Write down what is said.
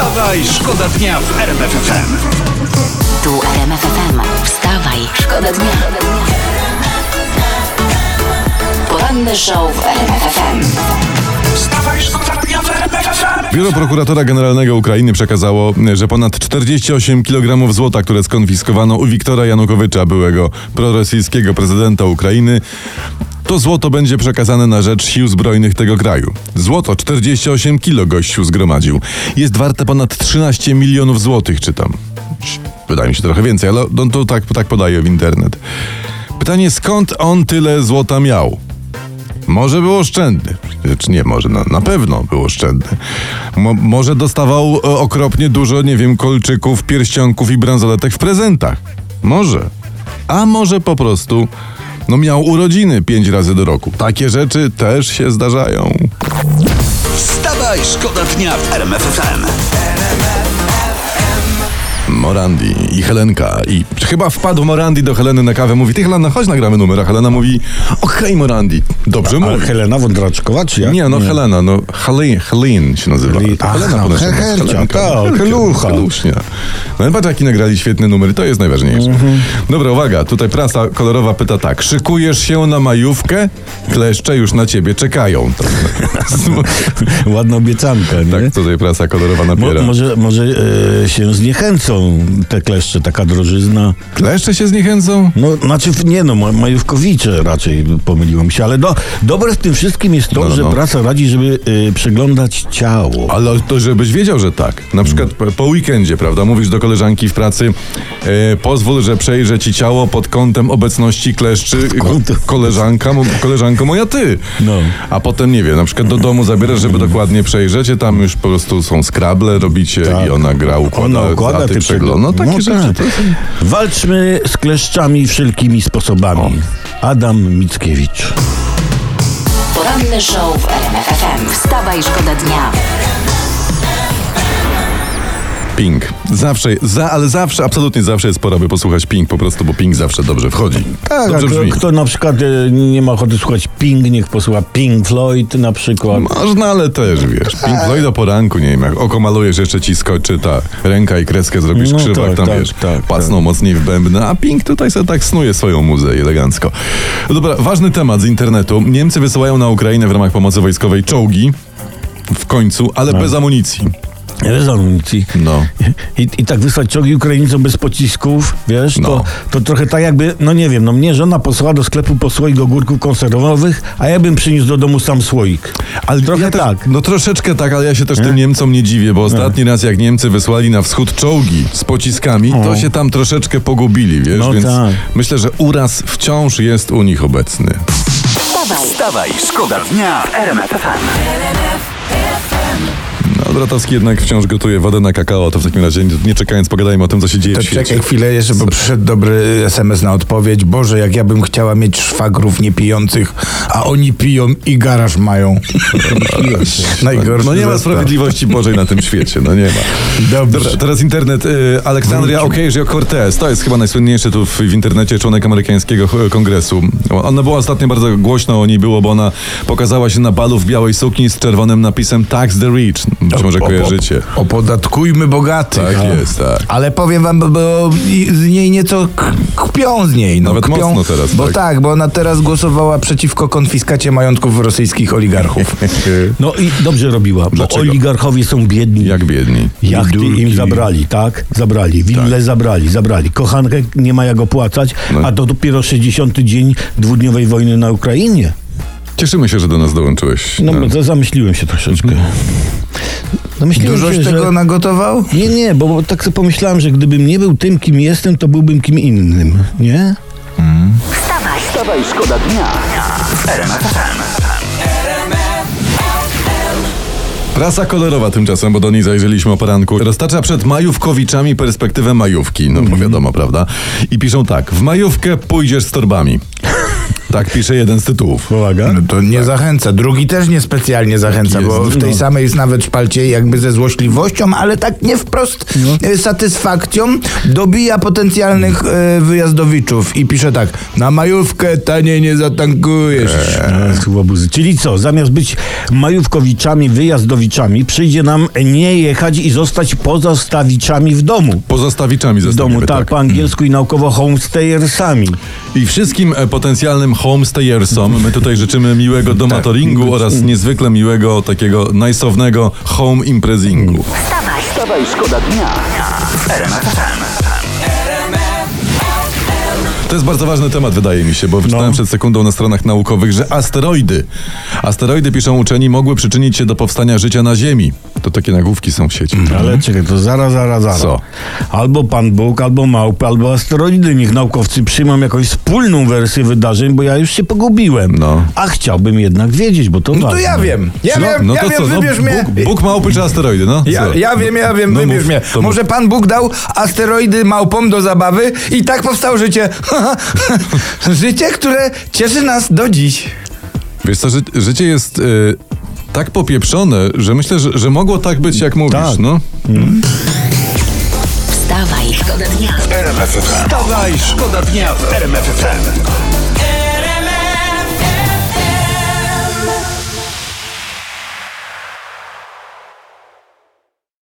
Wstawaj, szkoda dnia w RMF FM. Tu RMF FM. Wstawaj, szkoda dnia. Poranny show w RMF FM. Wstawaj, szkoda dnia w RMF FM. Biuro Prokuratora Generalnego Ukrainy przekazało, że ponad 48 kg złota, które skonfiskowano u Wiktora Janukowycza, byłego prorosyjskiego prezydenta Ukrainy, to złoto będzie przekazane na rzecz sił zbrojnych tego kraju. Złoto 48 kg gościu zgromadził. Jest warte ponad 13 milionów złotych, czytam. Wydaje mi się trochę więcej, ale no, to tak, tak podaje w internet. Pytanie, skąd on tyle złota miał? Może był oszczędny. Czy nie, może na, na pewno był oszczędny. Mo, może dostawał e, okropnie dużo, nie wiem, kolczyków, pierścionków i bransoletek w prezentach. Może. A może po prostu, no miał urodziny pięć razy do roku. Takie rzeczy też się zdarzają. Wstawaj, szkoda dnia w RMF FM. Morandi i Helenka. I chyba wpadł Morandi do Heleny na kawę. Mówi, ty Helena, chodź nagramy numer. A Helena mówi, okej Morandi. Dobrze Ale mówi. Helena Wądraczkowa, czy jak? Nie, no Helena, no Helene, Helene się nazywa. Helena Aha, po naszemu he- jest Helcia, Helenka. tak, Helucha. Helusznia. No patrz, jaki nagrali świetny numer, to jest najważniejsze. Mhm. Dobra, uwaga, tutaj prasa kolorowa pyta tak. Szykujesz się na majówkę? Kleszcze już na ciebie czekają. Ładna obiecanka, nie? tak tutaj prasa kolorowa Mo, napiera. może może e, się zniechęcą te kleszcze, taka drożyzna. Kleszcze się zniechęcą? No, znaczy, nie no, ma- majówkowicze raczej pomyliłem się, ale do, dobre w tym wszystkim jest to, No, no, że no. prasa radzi, żeby e, przeglądać ciało. Ale to żebyś wiedział, że tak. Na przykład po, po weekendzie, prawda? Mówisz do koleżanki w pracy, e, pozwól, że przejrzę ci ciało pod kątem obecności kleszczy. Koleżanka, koleżanko moja ty. No. A potem, nie wiem, na przykład do domu zabierasz, żeby dokładnie przejrzeć, tam już po prostu są skrable, robicie Tak. i ona gra, układa, Ona układa, ty ty przegląd. No takie rzeczy. tak. Walczmy z kleszczami wszelkimi sposobami. Adam Mickiewicz. Poranny show w RMF FM. Wstawaj, szkoda dnia. Pink. Zawsze, za, ale zawsze, absolutnie zawsze jest pora, by posłuchać Pink po prostu, bo Pink zawsze dobrze wchodzi. Tak, dobrze kto, kto na przykład e, nie ma ochoty słuchać Pink, niech posłucha Pink Floyd na przykład. Można, ale też wiesz. Pink Floyd do poranku, nie wiem, jak oko malujesz, jeszcze ci skoczy ta ręka i kreskę zrobisz No krzywak, tak, tam tak, wiesz, tak, pacną mocniej w bębny, a Pink tutaj sobie tak snuje swoją muzę elegancko. No Dobra, ważny temat z internetu. Niemcy wysyłają na Ukrainę w ramach pomocy wojskowej czołgi, w końcu, ale bez amunicji. Bez amunicji. No. I, I tak wysłać czołgi Ukraińcom bez pocisków, wiesz, No. to, to trochę tak jakby, no nie wiem, no mnie żona posłała do sklepu po słoik ogórków konserwowych, a ja bym przyniósł do domu sam słoik. Ale Trochę ja też, tak. No troszeczkę tak, ale ja się też tym Niemcom nie dziwię, bo ostatni raz jak Niemcy wysłali na wschód czołgi z pociskami, to się tam troszeczkę pogubili, wiesz, No więc tak. myślę, że uraz wciąż jest u nich obecny. Wstawaj, Wstawaj, szkoda dnia w RMF FM. No, Dratowski jednak wciąż gotuje wodę na kakao, to w takim razie nie, nie czekając pogadajmy o tym, co się dzieje To w świecie. czekaj chwilę jeszcze, bo przyszedł dobry SMS na odpowiedź. Boże, jak ja bym chciała mieć szwagrów niepijących, a oni piją i garaż mają. Najgorsze. No nie ma sprawiedliwości Bożej na tym świecie, no nie ma. Dobrze. Dobra, teraz internet. Y, Aleksandria Ocasio-Cortez, to jest chyba najsłynniejszy tu w, w internecie członek amerykańskiego ch- kongresu. Ona była ostatnio bardzo głośno o niej było, bo ona pokazała się na balu w białej sukni z czerwonym napisem Tax the Rich. Być może kojarzycie. Opodatkujmy bogatych. Tak A. jest, tak. Ale powiem wam, bo- z niej nieco kpią z niej. No, Nawet kpią, mocno teraz, Bo tak. tak. bo ona teraz głosowała przeciwko konfiskacie majątków rosyjskich oligarchów. No i dobrze robiła, bo Dlaczego? oligarchowie są biedni. Jak biedni. Jachty Bidulki. im zabrali, tak? Zabrali. Willę zabrali, zabrali. Kochankę nie ma jak opłacać, No. a to dopiero 60. dzień dwudniowej wojny na Ukrainie. Cieszymy się, że do nas dołączyłeś. No, No. zamyśliłem się troszeczkę. Zamyśliłem Dużoś się, tego że... nagotował? Nie, nie, bo, bo tak sobie pomyślałem, że gdybym nie był tym, kim jestem, to byłbym kim innym, nie? wstawaj, Wstawaj, szkoda dnia. Prasa kolorowa tymczasem, bo do niej zajrzeliśmy o poranku, roztacza przed majówkowiczami perspektywę majówki, no bo wiadomo, prawda? I piszą tak, w majówkę pójdziesz z torbami. Tak pisze jeden z tytułów. Uwaga. No to nie zachęca. Drugi też niespecjalnie zachęca, Tak. jest. bo w tej No. samej jest nawet szpalcie jakby ze złośliwością, ale tak nie wprost e, satysfakcją dobija potencjalnych e, wyjazdowiczów i pisze tak, na majówkę taniej nie zatankujesz. E, buzy. Czyli co, zamiast być majówkowiczami, wyjazdowiczami, przyjdzie nam nie jechać i zostać pozostawiczami w domu. Pozostawiczami W domu, tak, po angielsku i naukowo homestayersami. I wszystkim e, potencjalnym homestayersom my tutaj życzymy miłego domatoringu oraz niezwykle miłego takiego najsownego home imprezingu. Wstawaj, Wstawaj, szkoda dnia w. To jest bardzo ważny temat, wydaje mi się, bo wyczytałem No. przed sekundą na stronach naukowych, że asteroidy, asteroidy, piszą uczeni, mogły przyczynić się do powstania życia na Ziemi. To takie nagłówki są w sieci. Ale czekaj, to zaraz, zaraz, zaraz. Co? Albo Pan Bóg, albo małpy, albo asteroidy. Niech naukowcy przyjmą jakąś wspólną wersję wydarzeń, bo ja już się pogubiłem. No. A chciałbym jednak wiedzieć, bo to No to ważne. ja wiem, ja No, wiem, no ja to wiem, co, no, wybierz mnie. Bóg, Bóg małpy czy asteroidy, no? Ja, ja wiem, ja wiem, No wybierz mów, mnie. to Może Pan Bóg dał asteroidy małpom do zabawy i tak powstało życie. życie, które cieszy nas do dziś. Wiesz co, ży, życie jest y, tak popieprzone, że myślę, że, że mogło tak być, jak mówisz, Tak. no. wstawaj, szkoda dnia. RMF FM. Wstawaj, szkoda dnia w RMF FM.